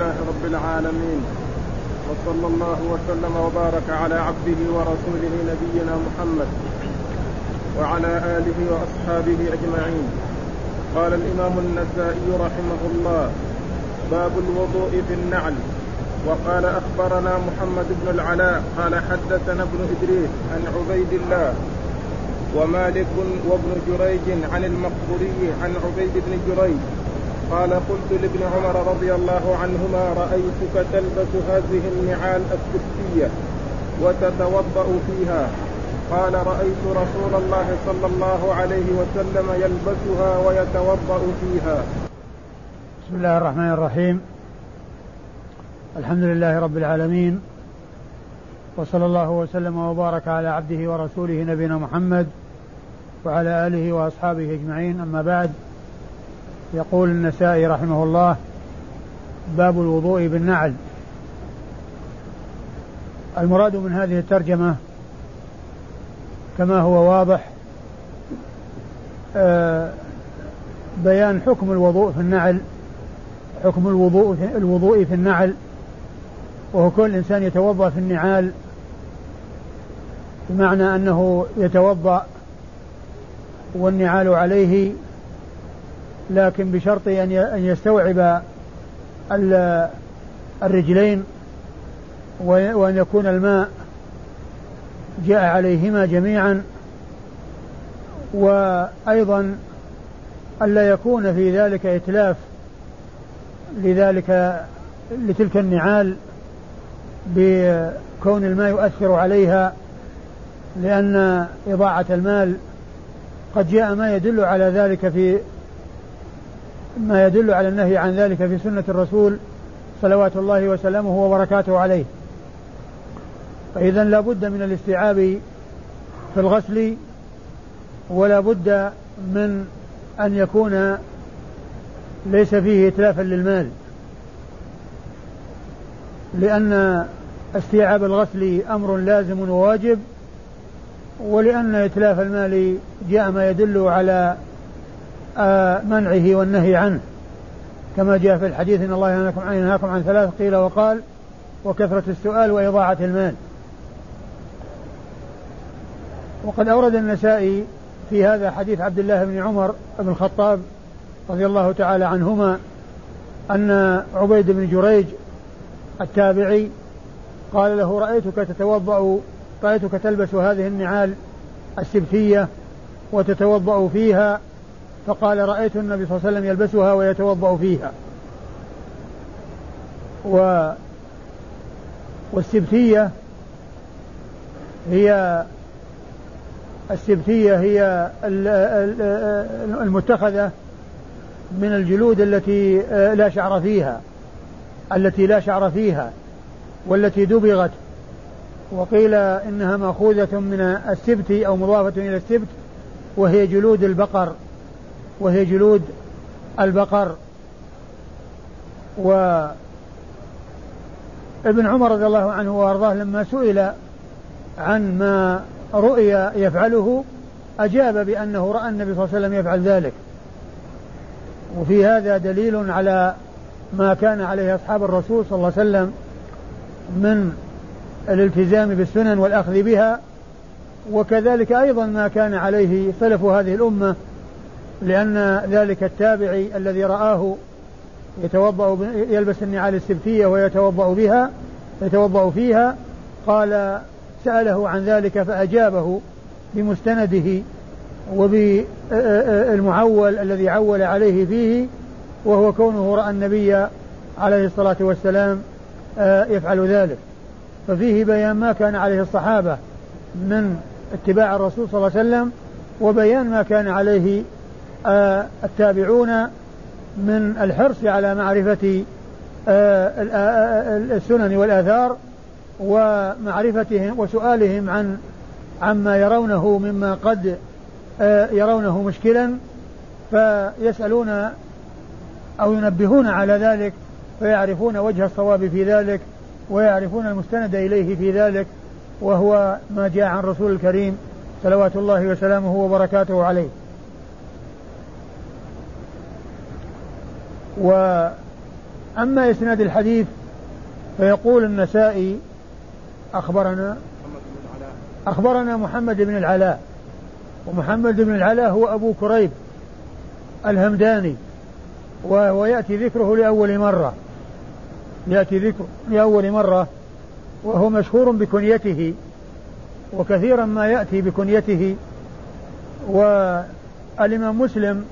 لله رب العالمين. وصلى الله وسلم وبارك على عبده ورسوله نبينا محمد وعلى آله وأصحابه أجمعين. قال الإمام النسائي رحمه الله باب الوضوء في النعل. وقال أخبرنا محمد بن العلاء قال حدثنا ابن إدريس عن عبيد الله ومالك وابن جريج عن المقبوري عن عبيد بن جريج قال قلت لابن عمر رضي الله عنهما رأيتك تلبس هذه النعال السبتية وتتوضأ فيها. قال رأيت رسول الله صلى الله عليه وسلم يلبسها ويتوضأ فيها. بسم الله الرحمن الرحيم. الحمد لله رب العالمين. وصلى الله وسلم وبارك على عبده ورسوله نبينا محمد وعلى آله وأصحابه أجمعين. أما بعد يقول النسائي رحمه الله باب الوضوء بالنعل. المراد من هذه الترجمة كما هو واضح آه، بيان حكم الوضوء في النعل حكم الوضوء الوضوء في النعل وهو كل إنسان يتوضأ في النعال بمعنى أنه يتوضأ والنعال عليه لكن بشرط أن يستوعب الرجلين وأن يكون الماء جاء عليهما جميعا وأيضا ألا يكون في ذلك إتلاف لذلك لتلك النعال بكون الماء يؤثر عليها لأن إضاعة المال قد جاء ما يدل على ذلك في ما يدل على النهي عن ذلك في سنة الرسول صلوات الله وسلامه وبركاته عليه. فإذا لا بد من الاستيعاب في الغسل ولا بد من أن يكون ليس فيه إتلافا للمال. لأن استيعاب الغسل أمر لازم وواجب ولأن إتلاف المال جاء ما يدل على منعه والنهي عنه. كما جاء في الحديث إن الله ينهاكم عن ينهاكم عن ثلاث قيل وقال وكثرة السؤال وإضاعة المال. وقد أورد النسائي في هذا حديث عبد الله بن عمر بن الخطاب رضي الله تعالى عنهما أن عبيد بن جريج التابعي قال له رأيتك تتوضأ رأيتك تلبس هذه النعال السبتية وتتوضأ فيها فقال رأيت النبي صلى الله عليه وسلم يلبسها ويتوضأ فيها. و والسبتية هي السبتية هي المتخذة من الجلود التي لا شعر فيها التي لا شعر فيها والتي دبغت. وقيل إنها مأخوذة من السبت أو مضافة إلى السبت وهي جلود البقر. وهي جلود البقر و ابن عمر رضي الله عنه وأرضاه لما سئل عن ما رؤي يفعله أجاب بأنه رأى النبي صلى الله عليه وسلم يفعل ذلك. وفي هذا دليل على ما كان عليه أصحاب الرسول صلى الله عليه وسلم من الالتزام بالسنن والأخذ بها وكذلك أيضا ما كان عليه سلف هذه الأمة لأن ذلك التابعي الذي رآه يتوضأ يلبس النعال السبتية ويتوضأ بها يتوضأ فيها قال سأله عن ذلك فأجابه بمستنده وبالمعول الذي عول عليه فيه وهو كونه رأى النبي عليه الصلاة والسلام آه، يفعل ذلك. ففيه بيان ما كان عليه الصحابة من اتباع الرسول صلى الله عليه وسلم وبيان ما كان عليه التابعون من الحرص على معرفة آه، السنن والآثار ومعرفتهم وسؤالهم عن عما يرونه مما قد يرونه مشكلا فيسألون أو ينبهون على ذلك فيعرفون وجه الصواب في ذلك ويعرفون المستند إليه في ذلك وهو ما جاء عن رسول الكريم صلوات الله وسلامه وبركاته عليه. أما إسناد الحديث فيقول النسائي أخبرنا أخبرنا محمد بن العلاء ومحمد بن العلاء هو أبو كريب الهمداني وهو يأتي ذكره لأول مرة يأتي ذكر لأول مرة وهو مشهور بكنيته وكثيرا ما يأتي بكنيته والإمام مسلم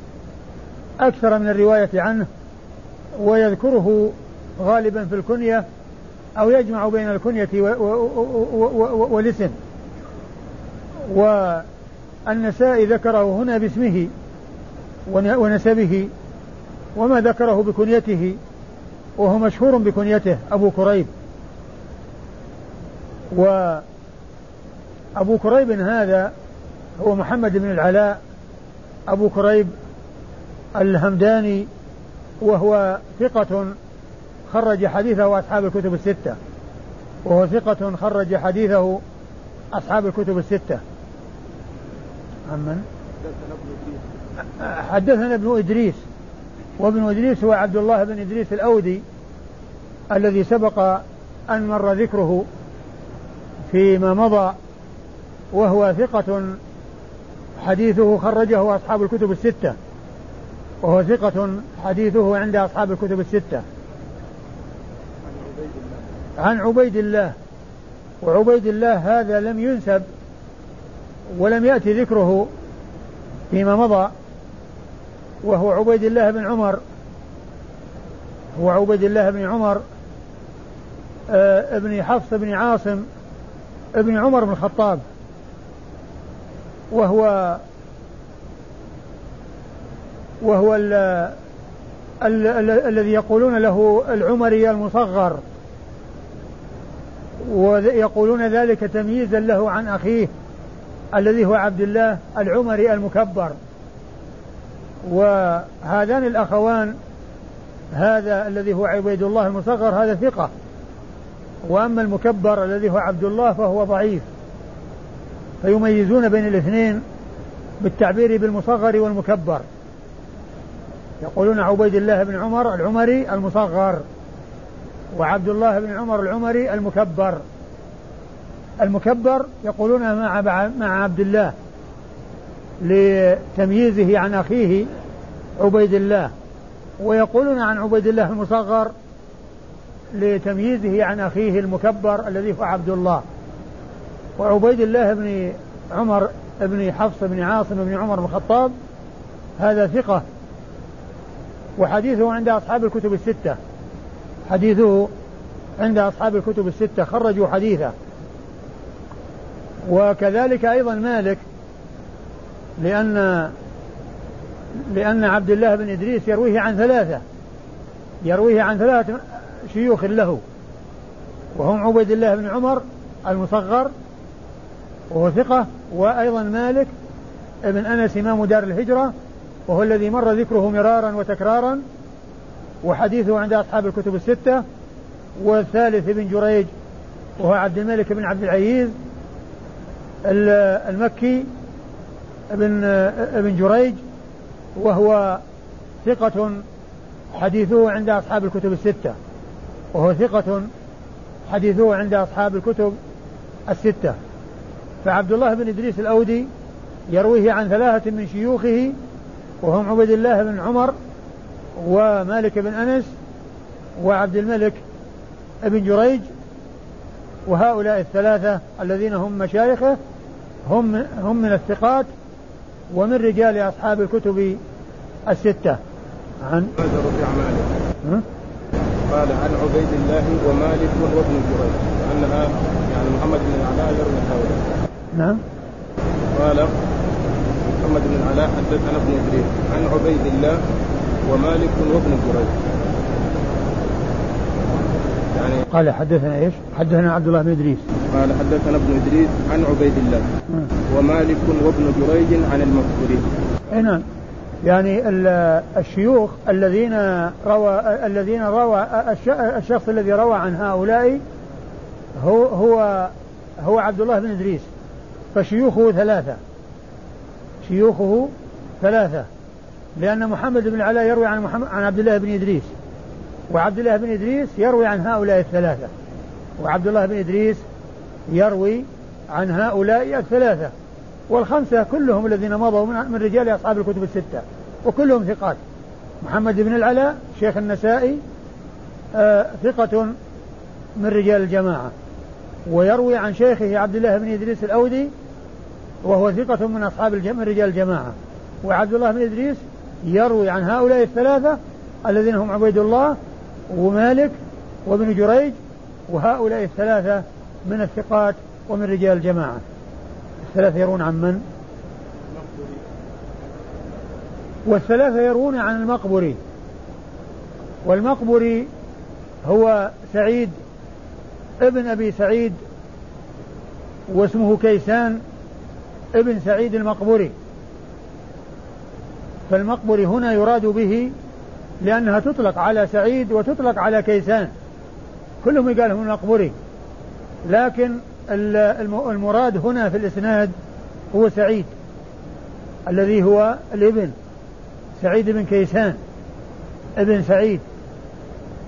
أكثر من الرواية عنه ويذكره غالبا في الكنية أو يجمع بين الكنية والاسم والنسائي ذكره هنا باسمه ونسبه وما ذكره بكنيته وهو مشهور بكنيته أبو كريب. وأبو كريب هذا هو محمد بن العلاء أبو كريب الهمداني وهو ثقة خرج حديثه أصحاب الكتب الستة. وهو ثقة خرج حديثه أصحاب الكتب الستة. عمن حدثنا ابن إدريس. وابن إدريس هو عبد الله بن إدريس الأودي الذي سبق أن مر ذكره فيما مضى. وهو ثقة حديثه خرجه أصحاب الكتب الستة. وهو ثقة حديثه عند أصحاب الكتب الستة. عن عبيد الله. وعبيد الله هذا لم ينسب ولم يأتي ذكره فيما مضى وهو عبيد الله بن عمر. هو عبيد الله بن عمر آه ابن حفص بن عاصم ابن عمر بن الخطاب. وهو وهو ال ال ال الذي يقولون له العمري المصغر. ويقولون ذلك تمييزا له عن أخيه الذي هو عبد الله العمري المكبر. وهذان الأخوان هذا الذي هو عبيد الله المصغر هذا ثقة. وأما المكبر الذي هو عبد الله فهو ضعيف. فيميزون بين الاثنين بالتعبير بالمصغر والمكبر. يقولون عبيد الله بن عمر العمري المصغر وعبد الله بن عمر العمري المكبر. المكبر يقولون مع مع عبد الله لتمييزه عن أخيه عبيد الله ويقولون عن عبيد الله المصغر لتمييزه عن أخيه المكبر الذي هو عبد الله. وعبيد الله بن عمر بن حفص بن عاصم بن عمر بن الخطاب هذا ثقة وحديثه عند أصحاب الكتب الستة. حديثه عند أصحاب الكتب الستة. خرجوا حديثه. وكذلك أيضا مالك لأن لأن عبد الله بن إدريس يرويه عن ثلاثة. يرويه عن ثلاثة شيوخ له. وهم عبيد الله بن عمر المصغر وهو ثقة. وأيضا مالك ابن أنس إمام دار الهجرة. وهو الذي مر ذكره مرارا وتكرارا وحديثه عند أصحاب الكتب الستة والثالث ابن جريج وهو عبد الملك بن عبد العزيز المكي ابن ابن جريج وهو ثقة حديثه عند أصحاب الكتب الستة. وهو ثقة حديثه عند أصحاب الكتب الستة. فعبد الله بن إدريس الأودي يرويه عن ثلاثة من شيوخه وهم عبد الله بن عمر ومالك بن أنس وعبد الملك بن جريج وهؤلاء الثلاثة الذين هم مشايخه هم هم من الثقات ومن رجال أصحاب الكتب الستة. عن مالك قال عن عبيد الله ومالك وابن جريج أنها يعني محمد بن العلاء يروي هؤلاء نعم. قال محمد بن العلاء حدثنا ابن إدريس عن عبيد الله ومالك وابن جريج يعني قال حدثنا إيش؟ حدثنا عبد الله بن إدريس. قال حدثنا ابن إدريس عن عبيد الله ومالك وابن جريج عن المذكورين اي نعم. يعني الشيوخ الذين روى الذين روى الشخص الذي روى عن هؤلاء هو هو هو عبد الله بن إدريس. فشيوخه ثلاثة. شيوخه ثلاثة. لأن محمد بن العلاء يروي عن محمد عن عبد الله بن إدريس. وعبد الله بن إدريس يروي عن هؤلاء الثلاثة. وعبد الله بن إدريس يروي عن هؤلاء الثلاثة. والخمسة كلهم الذين مضوا من رجال أصحاب الكتب الستة. وكلهم ثقات. محمد بن العلاء شيخ النسائي آه ثقة من رجال الجماعة. ويروي عن شيخه عبد الله بن إدريس الأودي وهو ثقة من أصحاب من رجال الجماعة. وعبد الله بن إدريس يروي عن هؤلاء الثلاثة الذين هم عبيد الله ومالك وابن جريج وهؤلاء الثلاثة من الثقات ومن رجال الجماعة. الثلاثة يرون عن من؟ والثلاثة يرون عن المقبري. والمقبري هو سعيد ابن أبي سعيد واسمه كيسان ابن سعيد المقبري فالمقبري هنا يراد به لأنها تطلق على سعيد وتطلق على كيسان. كلهم يقال هم المقبري لكن المراد هنا في الإسناد هو سعيد الذي هو الابن سعيد بن كيسان ابن سعيد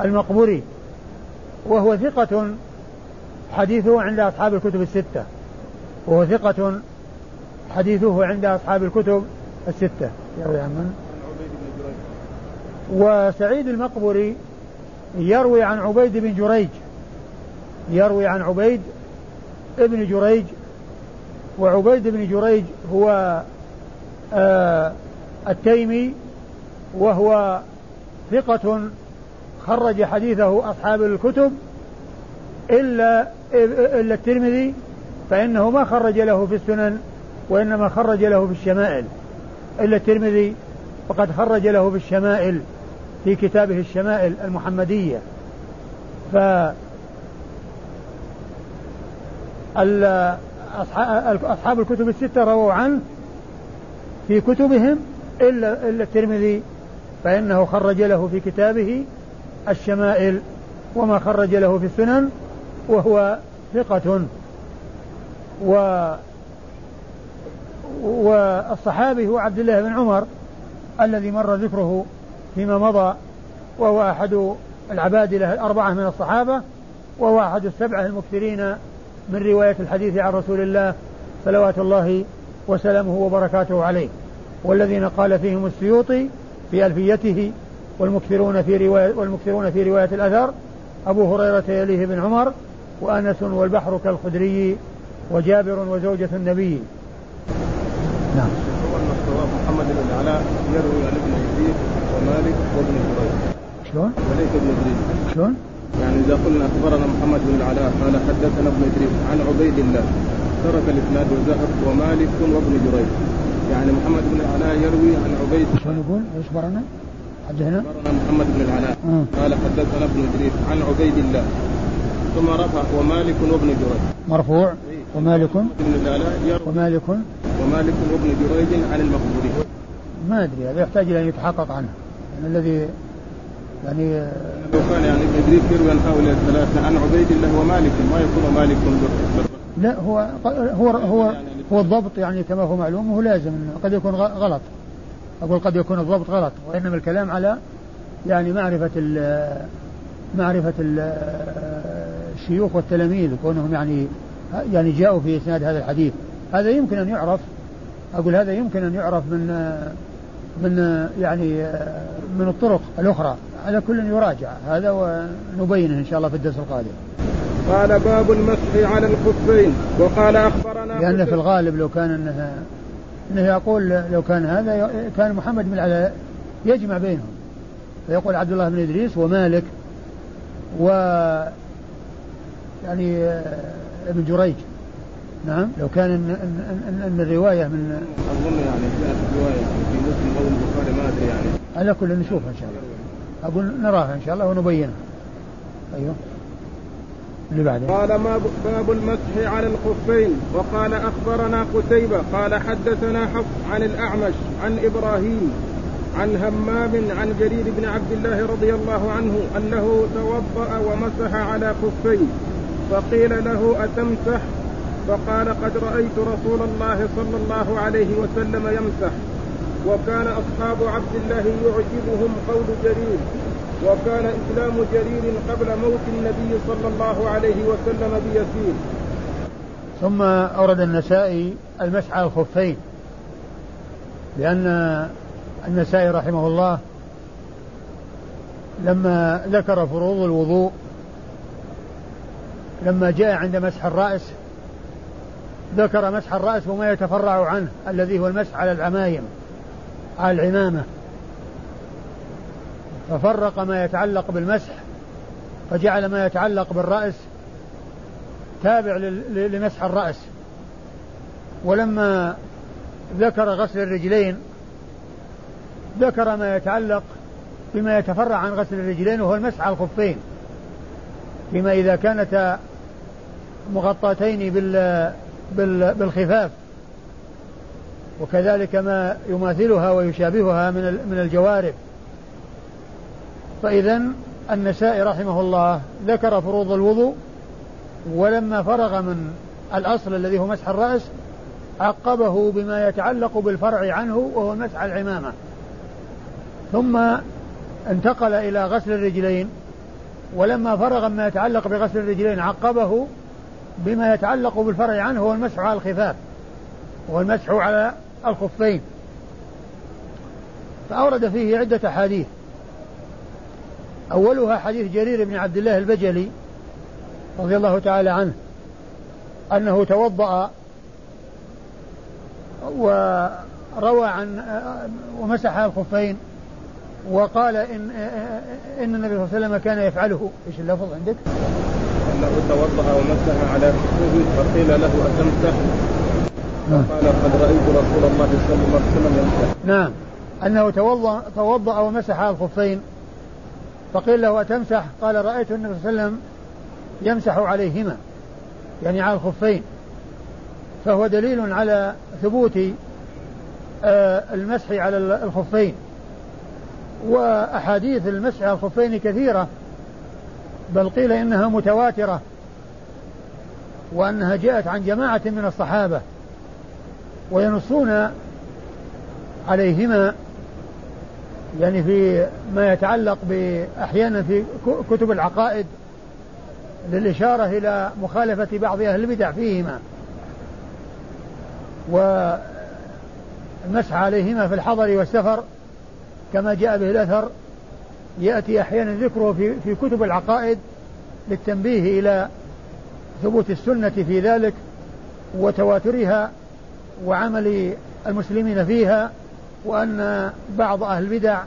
المقبري وهو ثقة حديثه عند أصحاب الكتب الستة. وهو ثقة حديثه عند أصحاب الكتب الستة. يروي عن من؟ وسعيد المقبري يروي عن عبيد بن جريج. يروي عن عبيد ابن جريج. وعبيد بن جريج هو آه التيمي وهو ثقة خرج حديثه أصحاب الكتب إلا إلا الترمذي فإنه ما خرج له في السنن. وإنما خرج له في الشمائل. إلا الترمذي فقد خرج له في الشمائل في كتابه الشمائل المحمدية. ف أصحاب الكتب الستة رووا عنه. في كتبهم إلا إلا الترمذي فإنه خرج له في كتابه الشمائل وما خرج له في السنن وهو ثقة. و والصحابي هو عبد الله بن عمر الذي مر ذكره فيما مضى وهو أحد العبادلة الأربعة من الصحابة وهو أحد السبعة المكثرين من رواية الحديث عن رسول الله صلوات الله وسلامه وبركاته عليه. والذين قال فيهم السيوطي في ألفيته والمكثرون في رواية والمكثرون في رواية الأثر أبو هريرة يليه بن عمر وأنس والبحر كالخدري وجابر وزوجة النبي. نعم. محمد بن العلاء يروي عن ابن يزيد ومالك وابن جريج شلون؟ وليس ابن ادريس شلون؟ يعني إذا قلنا أخبرنا محمد بن العلاء قال حدثنا ابن إدريس عن عبيد الله. ترك الإسناد وذهب ومالك وابن جريج. يعني محمد بن العلاء يروي عن عبيد شلون يقول؟ إيش أخبرنا؟ حدثنا؟ أخبرنا محمد بن العلاء قال حدثنا ابن إدريس عن عبيد الله. ثم رفع ومالك وابن جريج. مرفوع. إيه. ومالك. ومالك. ومالك وابن جريج عن المقبوري ما أدري هذا يحتاج إلى أن يتحقق عنه. يعني الذي يعني لو كان يعني ابن إدريس يروي عن هؤلاء الثلاثة عن عبيد الله ومالك ما يكون مالك لا هو هو هو هو الضبط يعني كما هو معلوم هو لازم قد يكون غلط. أقول قد يكون الضبط غلط وإنما الكلام على يعني معرفة ال معرفة ال الشيوخ والتلاميذ كونهم يعني يعني جاءوا في إسناد هذا الحديث. هذا يمكن أن يعرف. أقول هذا يمكن أن يعرف من من يعني من الطرق الأخرى. على كل يراجع. هذا ونبينه إن شاء الله في الدرس القادم. قال باب المسح على الخفين. وقال أخبرنا لأن في الغالب لو كان إنه إنه يقول لو كان هذا كان محمد بن العلاء يجمع بينهم. فيقول عبد الله بن إدريس ومالك و يعني ابن جريج. نعم. لو كان ان ان, إن, إن الرواية من أظن يعني جاءت رواية في مسلم أو البخاري ما أدري يعني. على كل نشوفها إن شاء الله. أقول نراها إن شاء الله ونبينها. أيوه. اللي بعده. قال ما باب المسح على الخفين وقال أخبرنا قتيبة قال حدثنا حفص عن الأعمش عن إبراهيم عن همام عن جرير بن عبد الله رضي الله عنه أنه توضأ ومسح على خفين فقيل له أتمسح؟ فقال قد رأيت رسول الله صلى الله عليه وسلم يمسح وكان أصحاب عبد الله يعجبهم قول جرير وكان إسلام جرير قبل موت النبي صلى الله عليه وسلم بيسير. ثم أورد النسائي المسح على الخفين لأن النسائي رحمه الله لما ذكر فروض الوضوء لما جاء عند مسح الرأس ذكر مسح الرأس وما يتفرع عنه الذي هو المسح على العمايم على العمامة. ففرق ما يتعلق بالمسح فجعل ما يتعلق بالرأس تابع لمسح الرأس. ولما ذكر غسل الرجلين ذكر ما يتعلق بما يتفرع عن غسل الرجلين وهو المسح على الخفين. بما إذا كانتا مغطاتين بال بالخفاف. وكذلك ما يماثلها ويشابهها من من الجوارب. فإذا النسائي رحمه الله ذكر فروض الوضوء ولما فرغ من الأصل الذي هو مسح الرأس عقبه بما يتعلق بالفرع عنه وهو مسح العمامة. ثم انتقل إلى غسل الرجلين ولما فرغ ما يتعلق بغسل الرجلين عقبه بما يتعلق بالفرع عنه هو المسح على الخفاف وهو المسح على الخفين. فأورد فيه عدة أحاديث. أولها حديث جرير بن عبد الله البجلي رضي الله تعالى عنه أنه توضأ وروى عن ومسح الخفين وقال إن إن النبي صلى الله عليه وسلم كان يفعله. إيش اللفظ عندك؟ أنه توضأ ومسح على كفه فقيل له أتمسح؟ نعم. قال قد رأيت رسول الله صلى الله عليه وسلم يمسح نعم أنه توضأ توضأ ومسح على الخفين فقيل له أتمسح؟ قال رأيت النبي صلى الله عليه وسلم يمسح عليهما يعني على الخفين فهو دليل على ثبوت آه، المسح على الخفين وأحاديث المسح على الخفين كثيرة بل قيل إنها متواترة وأنها جاءت عن جماعة من الصحابة وينصون عليهما يعني في ما يتعلق أحيانا في كتب العقائد للإشارة إلى مخالفة بعض أهل البدع فيهما والمسح عليهما في الحضر والسفر كما جاء به الأثر يأتي أحيانا ذكره في, في كتب العقائد للتنبيه إلى ثبوت السنة في ذلك وتواترها وعمل المسلمين فيها وأن بعض أهل البدع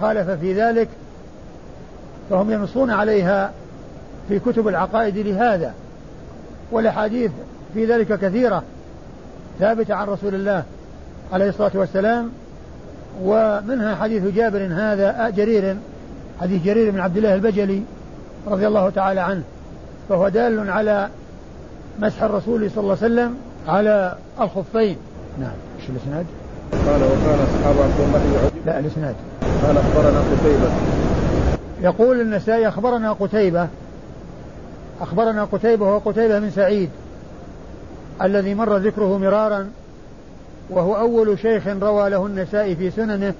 خالف في ذلك فهم ينصون عليها في كتب العقائد لهذا والأحاديث في ذلك كثيرة ثابتة عن رسول الله عليه الصلاة والسلام ومنها حديث جابر هذا جرير حديث جرير بن عبد الله البجلي رضي الله تعالى عنه فهو دال على مسح الرسول صلى الله عليه وسلم على الخفين. نعم. إيش الإسناد؟ قال وكان أصحاب عبد الله لا الإسناد. قال أخبرنا قتيبة. يقول النسائي أخبرنا قتيبة. أخبرنا قتيبة وهو قتيبة من سعيد الذي مر ذكره مرارا وهو أول شيخ روى له النسائي في سننه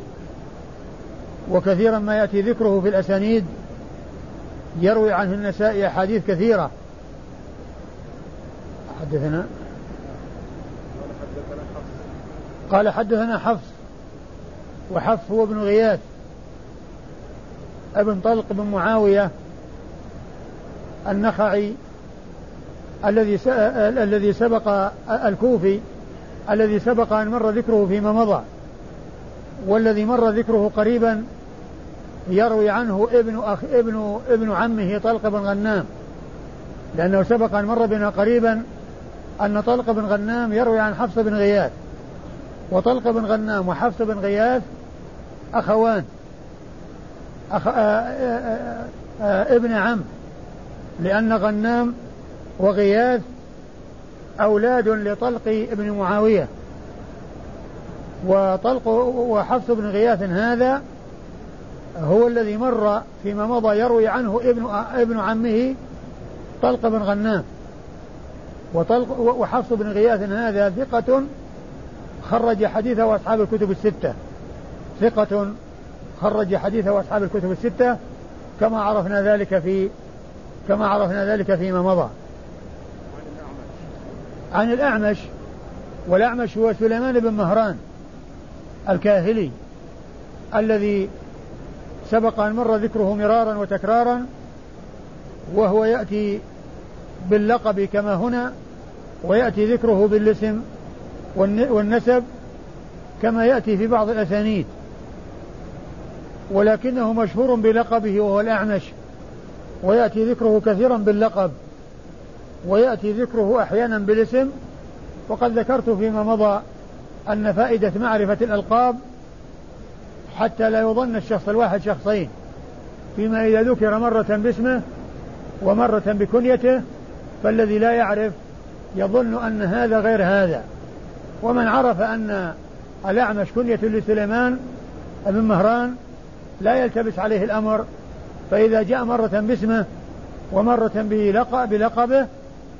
وكثيرا ما يأتي ذكره في الأسانيد يروي عنه النسائي أحاديث كثيرة. حدثنا؟ قال حدثنا حفص وحفص هو ابن غياث ابن طلق بن معاوية النخعي الذي الذي سبق الكوفي الذي سبق أن مر ذكره فيما مضى والذي مر ذكره قريبا يروي عنه ابن أخ ابن ابن عمه طلق بن غنام. لأنه سبق أن مر بنا قريبا أن طلق بن غنام يروي عن حفص بن غياث. وطلق بن غنام وحفص بن غياث أخوان أخ... آآ ابن عم. لأن غنام وغياث أولاد لطلق بن معاوية. وطلق وحفص بن غياث هذا هو الذي مر فيما مضى يروي عنه ابن ابن عمه طلق بن غنام. وطلق وحفص بن غياث هذا ثقة خرج حديثه أصحاب الكتب الستة. ثقة خرج حديثه أصحاب الكتب الستة كما عرفنا ذلك في كما عرفنا ذلك فيما مضى. عن الأعمش والأعمش هو سليمان بن مهران الكاهلي الذي سبق أن مر ذكره مرارا وتكرارا وهو يأتي باللقب كما هنا ويأتي ذكره بالاسم والنسب كما يأتي في بعض الأسانيد. ولكنه مشهور بلقبه وهو الأعمش ويأتي ذكره كثيرا باللقب. ويأتي ذكره أحيانا بالاسم وقد ذكرت فيما مضى أن فائدة معرفة الألقاب حتى لا يظن الشخص الواحد شخصين فيما إذا ذكر مرة باسمه ومرة بكنيته فالذي لا يعرف يظن أن هذا غير هذا. ومن عرف أن الأعمش كنية لسليمان بن مهران لا يلتبس عليه الأمر فإذا جاء مرة باسمه ومرة بلقب بلقبه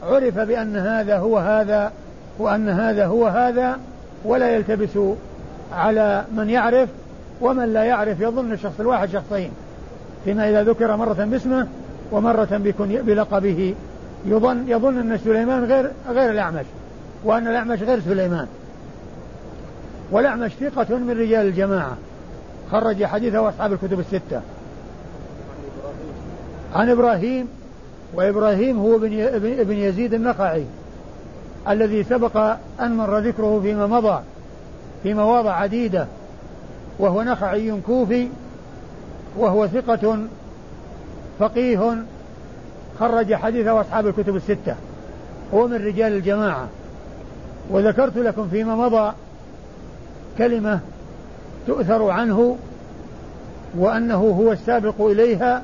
عرف بأن هذا هو هذا وأن هذا هو هذا ولا يلتبس على من يعرف ومن لا يعرف يظن الشخص الواحد شخصين. فيما إذا ذكر مرة باسمه ومرة بلقبه. يظن يظن أن سليمان غير غير الأعمش وأن الأعمش غير سليمان. والأعمش ثقة من رجال الجماعة. خرج حديثه أصحاب الكتب الستة. عن إبراهيم وإبراهيم هو ابن يزيد النخعي الذي سبق أن مر ذكره فيما مضى في مواضع عديدة وهو نخعي كوفي وهو ثقة فقيه خرج حديثه أصحاب الكتب الستة هو من رجال الجماعة. وذكرت لكم فيما مضى كلمة تؤثر عنه وأنه هو السابق إليها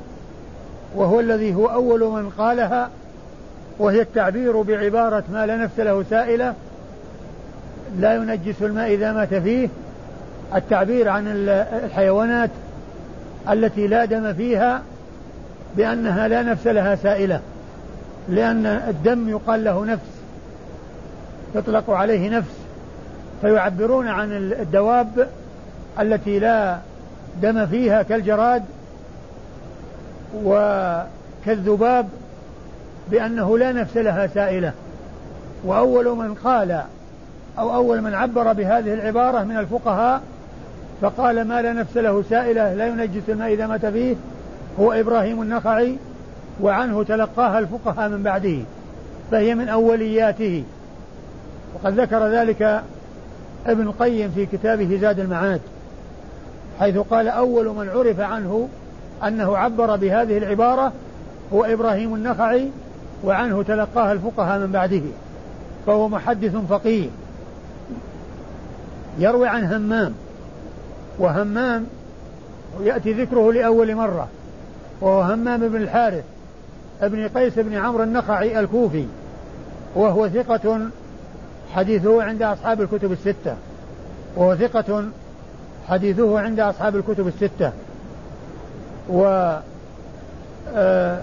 وهو الذي هو أول من قالها وهي التعبير بعبارة ما لا نفس له سائلة لا ينجس الماء إذا مات فيه التعبير عن الحيوانات التي لا دم فيها بأنها لا نفس لها سائلة لأن الدم يقال له نفس يطلق عليه نفس فيعبرون عن الدواب التي لا دم فيها كالجراد وكالذباب بأنه لا نفس لها سائلة. وأول من قال أو أول من عبر بهذه العبارة من الفقهاء فقال ما لا نفس له سائلة لا ينجس الماء إذا مات فيه هو إبراهيم النخعي وعنه تلقاها الفقهاء من بعده. فهي من أولياته. وقد ذكر ذلك ابن القيم في كتابه زاد المعاد حيث قال أول من عرف عنه أنه عبر بهذه العبارة هو إبراهيم النخعي وعنه تلقاها الفقهاء من بعده فهو محدث فقيه. يروي عن همام وهمام يأتي ذكره لأول مرة وهو همام بن الحارث ابن قيس بن عمرو النخعي الكوفي وهو ثقة حديثه عند أصحاب الكتب الستة وهو ثقة حديثه عند أصحاب الكتب الستة. و آه،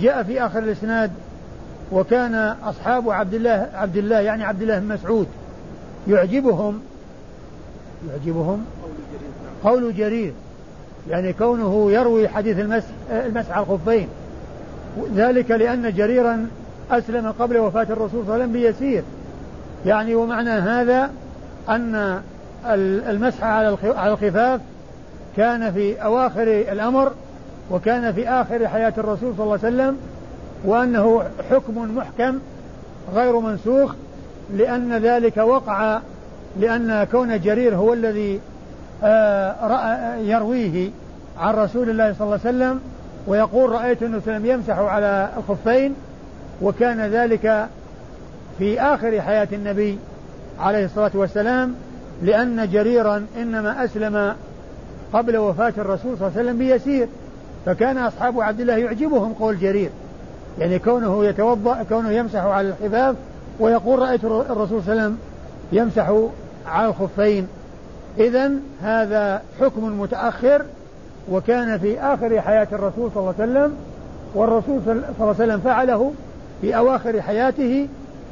جاء في آخر الإسناد وكان أصحاب عبد الله عبد الله يعني عبد الله بن مسعود يعجبهم يعجبهم قول جرير يعني كونه يروي حديث المسح المسح على الخفين. ذلك لأن جريرا أسلم قبل وفاة الرسول صلى الله عليه وسلم بيسير. يعني ومعنى هذا أن المسح على الخفاف كان في أواخر الأمر وكان في آخر حياة الرسول صلى الله عليه وسلم وأنه حكم محكم غير منسوخ لأن ذلك وقع لأن كون جرير هو الذي آه، يرويه عن رسول الله صلى الله عليه وسلم ويقول رأيت عليه وسلم يمسح على الخفين وكان ذلك في آخر حياة النبي عليه الصلاة والسلام لأن جريرا إنما أسلم قبل وفاة الرسول صلى الله عليه وسلم بيسير فكان أصحاب عبد الله يعجبهم قول جرير يعني كونه يتوضأ كونه يمسح على الحباب ويقول رأيت الرسول صلى الله عليه وسلم يمسح على الخفين. إذا هذا حكم متأخر وكان في آخر حياة الرسول صلى الله عليه وسلم والرسول صلى الله عليه وسلم فعله في أواخر حياته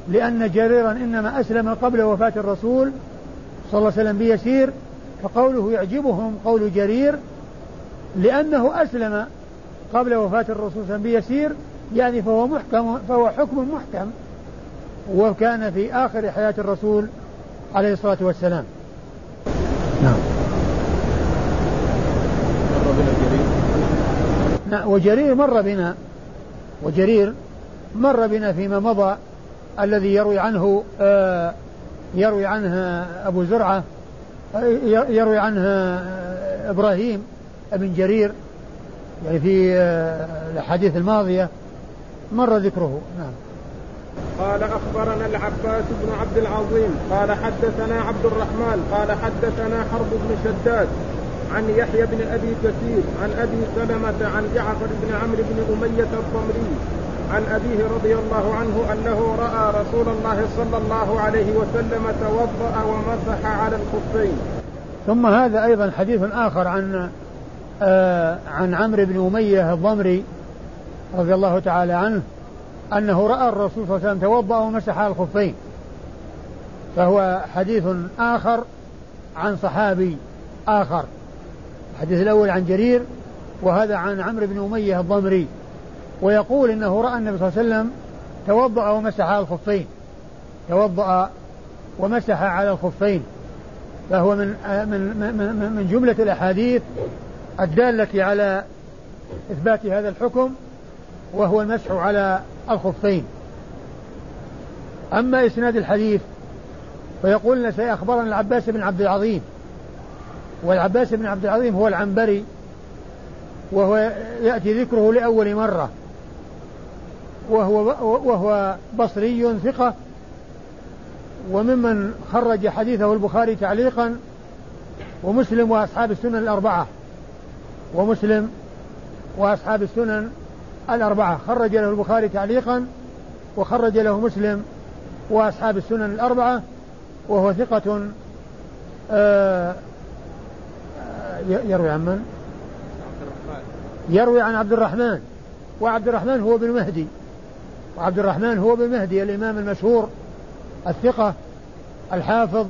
لأن جريرا إنما أسلم قبل وفاة الرسول صلى الله عليه وسلم بيسير فقوله يعجبهم قول جرير لأنه أسلم قبل وفاة الرسول صلى الله عليه وسلم بيسير يعني فهو محكم فهو حكم محكم وكان في آخر حياة الرسول عليه الصلاة والسلام. نعم. مر بنا جرير نعم وجرير مر بنا وجرير مر بنا فيما مضى الذي يروي عنه آه يروي عنه أبو زرعة يروي عنه آه، إبراهيم بن جرير يعني في آه، الأحاديث الماضية مر ذكره. نعم. قال أخبرنا العباس بن عبد العظيم قال حدثنا عبد الرحمن قال حدثنا حرب بن شداد عن يحيى بن أبي كثير عن أبي سلمة عن جعفر بن عمرو بن أمية الضمري عن أبيه رضي الله عنه أنه رأى رسول الله صلى الله عليه وسلم توضأ ومسح على الخفين. ثم هذا أيضا حديث آخر عن آه عن عمرو بن أمية الضمري رضي الله تعالى عنه أنه رأى الرسول صلى الله عليه وسلم توضأ ومسح على الخفين. فهو حديث آخر عن صحابي آخر. الحديث الأول عن جرير وهذا عن عمرو بن أمية الضمري. ويقول إنه رأى النبي صلى الله عليه وسلم توضأ ومسح على الخفين. توضأ ومسح على الخفين. فهو من من من, من جملة الأحاديث الدالة على إثبات هذا الحكم وهو المسح على الخفين. أما إسناد الحديث فيقول سيخبرنا العباس بن عبد العظيم. والعباس بن عبد العظيم هو العنبري وهو يأتي ذكره لأول مرة. وهو وهو بصري ثقة وممن خرج حديثه البخاري تعليقا ومسلم وأصحاب السنن الأربعة. ومسلم وأصحاب السنن الأربعة. خرج له البخاري تعليقا وخرج له مسلم وأصحاب السنن الأربعة وهو ثقة آه، آه، يروي عن من؟ يروي عن عبد الرحمن. وعبد الرحمن هو بن مهدي. وعبد الرحمن هو بن مهدي الإمام المشهور الثقة الحافظ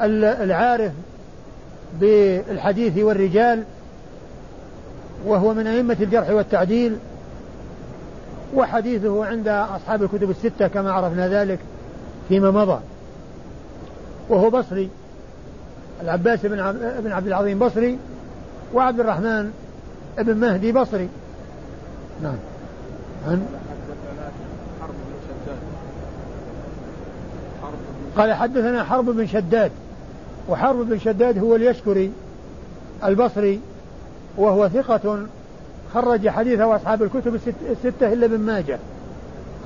العارف بالحديث والرجال وهو من أئمة الجرح والتعديل وحديثه عند أصحاب الكتب الستة كما عرفنا ذلك فيما مضى. وهو بصري العباس بن عبد العظيم بصري وعبد الرحمن بن مهدي بصري. نعم. قال حدثنا حرب بن شداد وحرب بن شداد هو اليشكري البصري وهو ثقة خرج حديثه أصحاب الكتب الستة إلا ابن ماجه.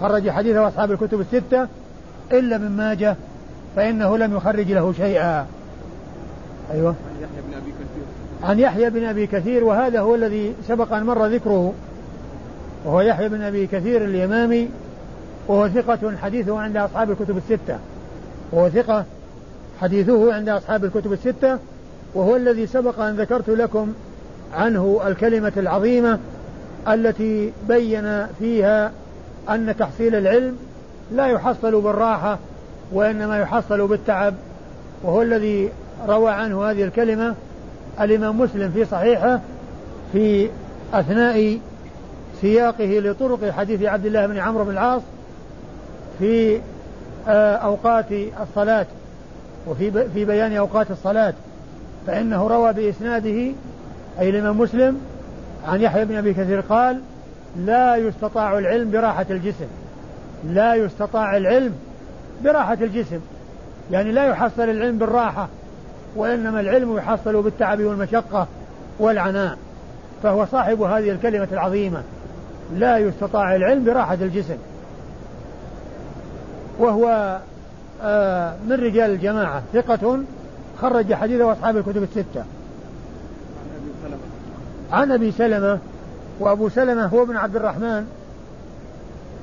خرج حديثه أصحاب الكتب الستة إلا ابن ماجه فإنه لم يخرج له شيئا. أيوة. عن يحيى بن أبي كثير عن يحيى بن أبي كثير وهذا هو الذي سبق أن مر ذكره وهو يحيى بن أبي كثير اليمامي وهو ثقة حديثه عند أصحاب الكتب الستة. وهو ثقة. حديثه عند أصحاب الكتب الستة. وهو الذي سبق أن ذكرت لكم عنه الكلمة العظيمة التي بين فيها أن تحصيل العلم لا يحصل بالراحة وإنما يحصل بالتعب. وهو الذي روى عنه هذه الكلمة. الإمام مسلم في صحيحه في أثناء سياقه لطرق حديث عبد الله بن عمرو بن العاص في أوقات الصلاة وفي في بيان أوقات الصلاة فإنه روى بإسناده أي الإمام مسلم عن يحيى بن أبي كثير قال لا يستطاع العلم براحة الجسم لا يستطاع العلم براحة الجسم. يعني لا يحصل العلم بالراحة وإنما العلم يحصل بالتعب والمشقة والعناء فهو صاحب هذه الكلمة العظيمة لا يستطاع العلم براحة الجسم. وهو آه من رجال الجماعة ثقة خرج حديثه أصحاب الكتب الستة. عن أبي سلمة. وابو سلمة هو ابن عبد الرحمن.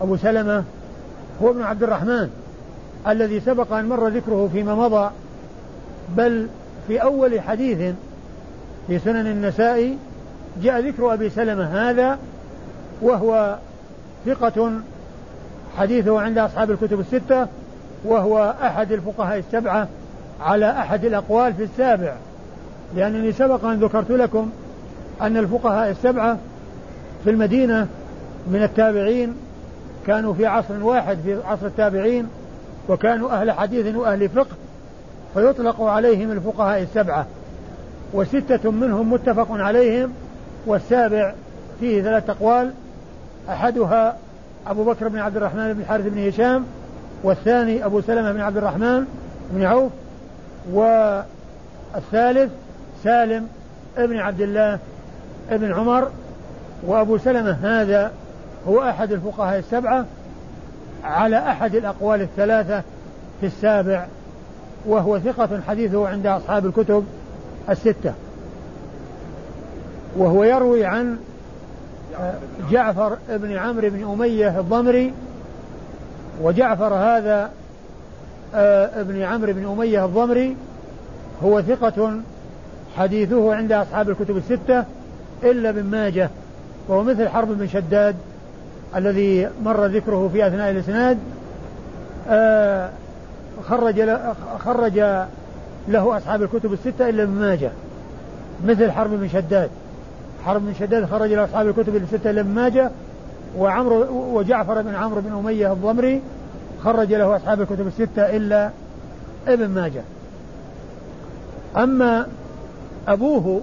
أبو سلمة هو ابن عبد الرحمن. الذي سبق أن مر ذكره فيما مضى بل في أول حديث في سنن النسائي جاء ذكر أبي سلمة هذا وهو ثقة حديثه عند أصحاب الكتب الستة وهو أحد الفقهاء السبعة على أحد الأقوال في السابع. لأنني سبق أن ذكرت لكم أن الفقهاء السبعة في المدينة من التابعين كانوا في عصر واحد في عصر التابعين وكانوا أهل حديث وأهل فقه فيطلق عليهم الفقهاء السبعة. وستة منهم متفق عليهم والسابع فيه ثلاث أقوال أحدها أبو بكر بن عبد الرحمن بن الحارث بن هشام والثاني أبو سلمة بن عبد الرحمن بن عوف والثالث سالم ابن عبد الله ابن عمر. وأبو سلمة هذا هو أحد الفقهاء السبعة على أحد الأقوال الثلاثة في السابع وهو ثقة حديثه عند أصحاب الكتب الستة. وهو يروي عن جعفر بن عمرو بن أمية الضمري وجعفر هذا آه، ابن عمرو بن أمية الضمري هو ثقة حديثه عند أصحاب الكتب الستة إلا ابن ماجه وهو مثل حرب بن شداد الذي مر ذكره في أثناء الإسناد آه، خرج خرج له أصحاب الكتب الستة إلا ابن ماجه مثل حرب بن شداد. حرب بن شداد خرج له أصحاب الكتب الستة ابن ماجه وعمرو وجعفر بن عمرو بن أمية الضمري خرج له أصحاب الكتب الستة إلا ابن ماجه. أما أبوه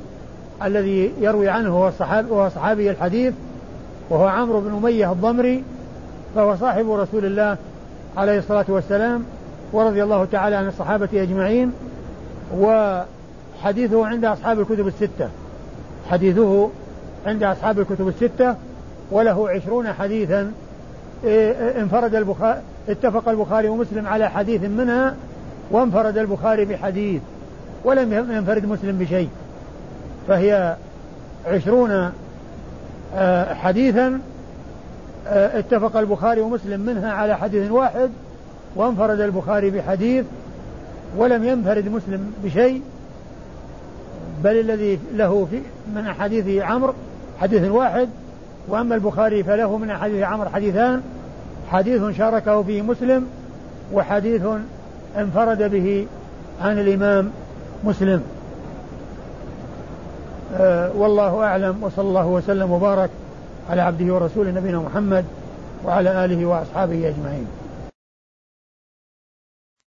الذي يروي عنه هو الصحابي وهو صحابي الحديث وهو عمرو بن أمية الضمري فهو صاحب رسول الله عليه الصلاة والسلام ورضي الله تعالى عن الصحابة أجمعين وحديثه عند أصحاب الكتب الستة. حديثه عند أصحاب الكتب الستة وله عشرون حديثا إيه، انفرد البخاري اتفق البخاري ومسلم على حديث منها وانفرد البخاري بحديث ولم ينفرد مسلم بشيء. فهي عشرون آه، حديثا آه، اتفق البخاري ومسلم منها على حديث واحد وانفرد البخاري بحديث ولم ينفرد مسلم بشيء. بل الذي له في من أحاديث عمرو حديث واحد. وأما البخاري فله من أحاديث عمرو حديثان. حديث شاركه فيه مسلم وحديث انفرد به عن الإمام مسلم. أه والله أعلم وصلى الله وسلم وبارك على عبده ورسوله نبينا محمد وعلى آله وأصحابه أجمعين.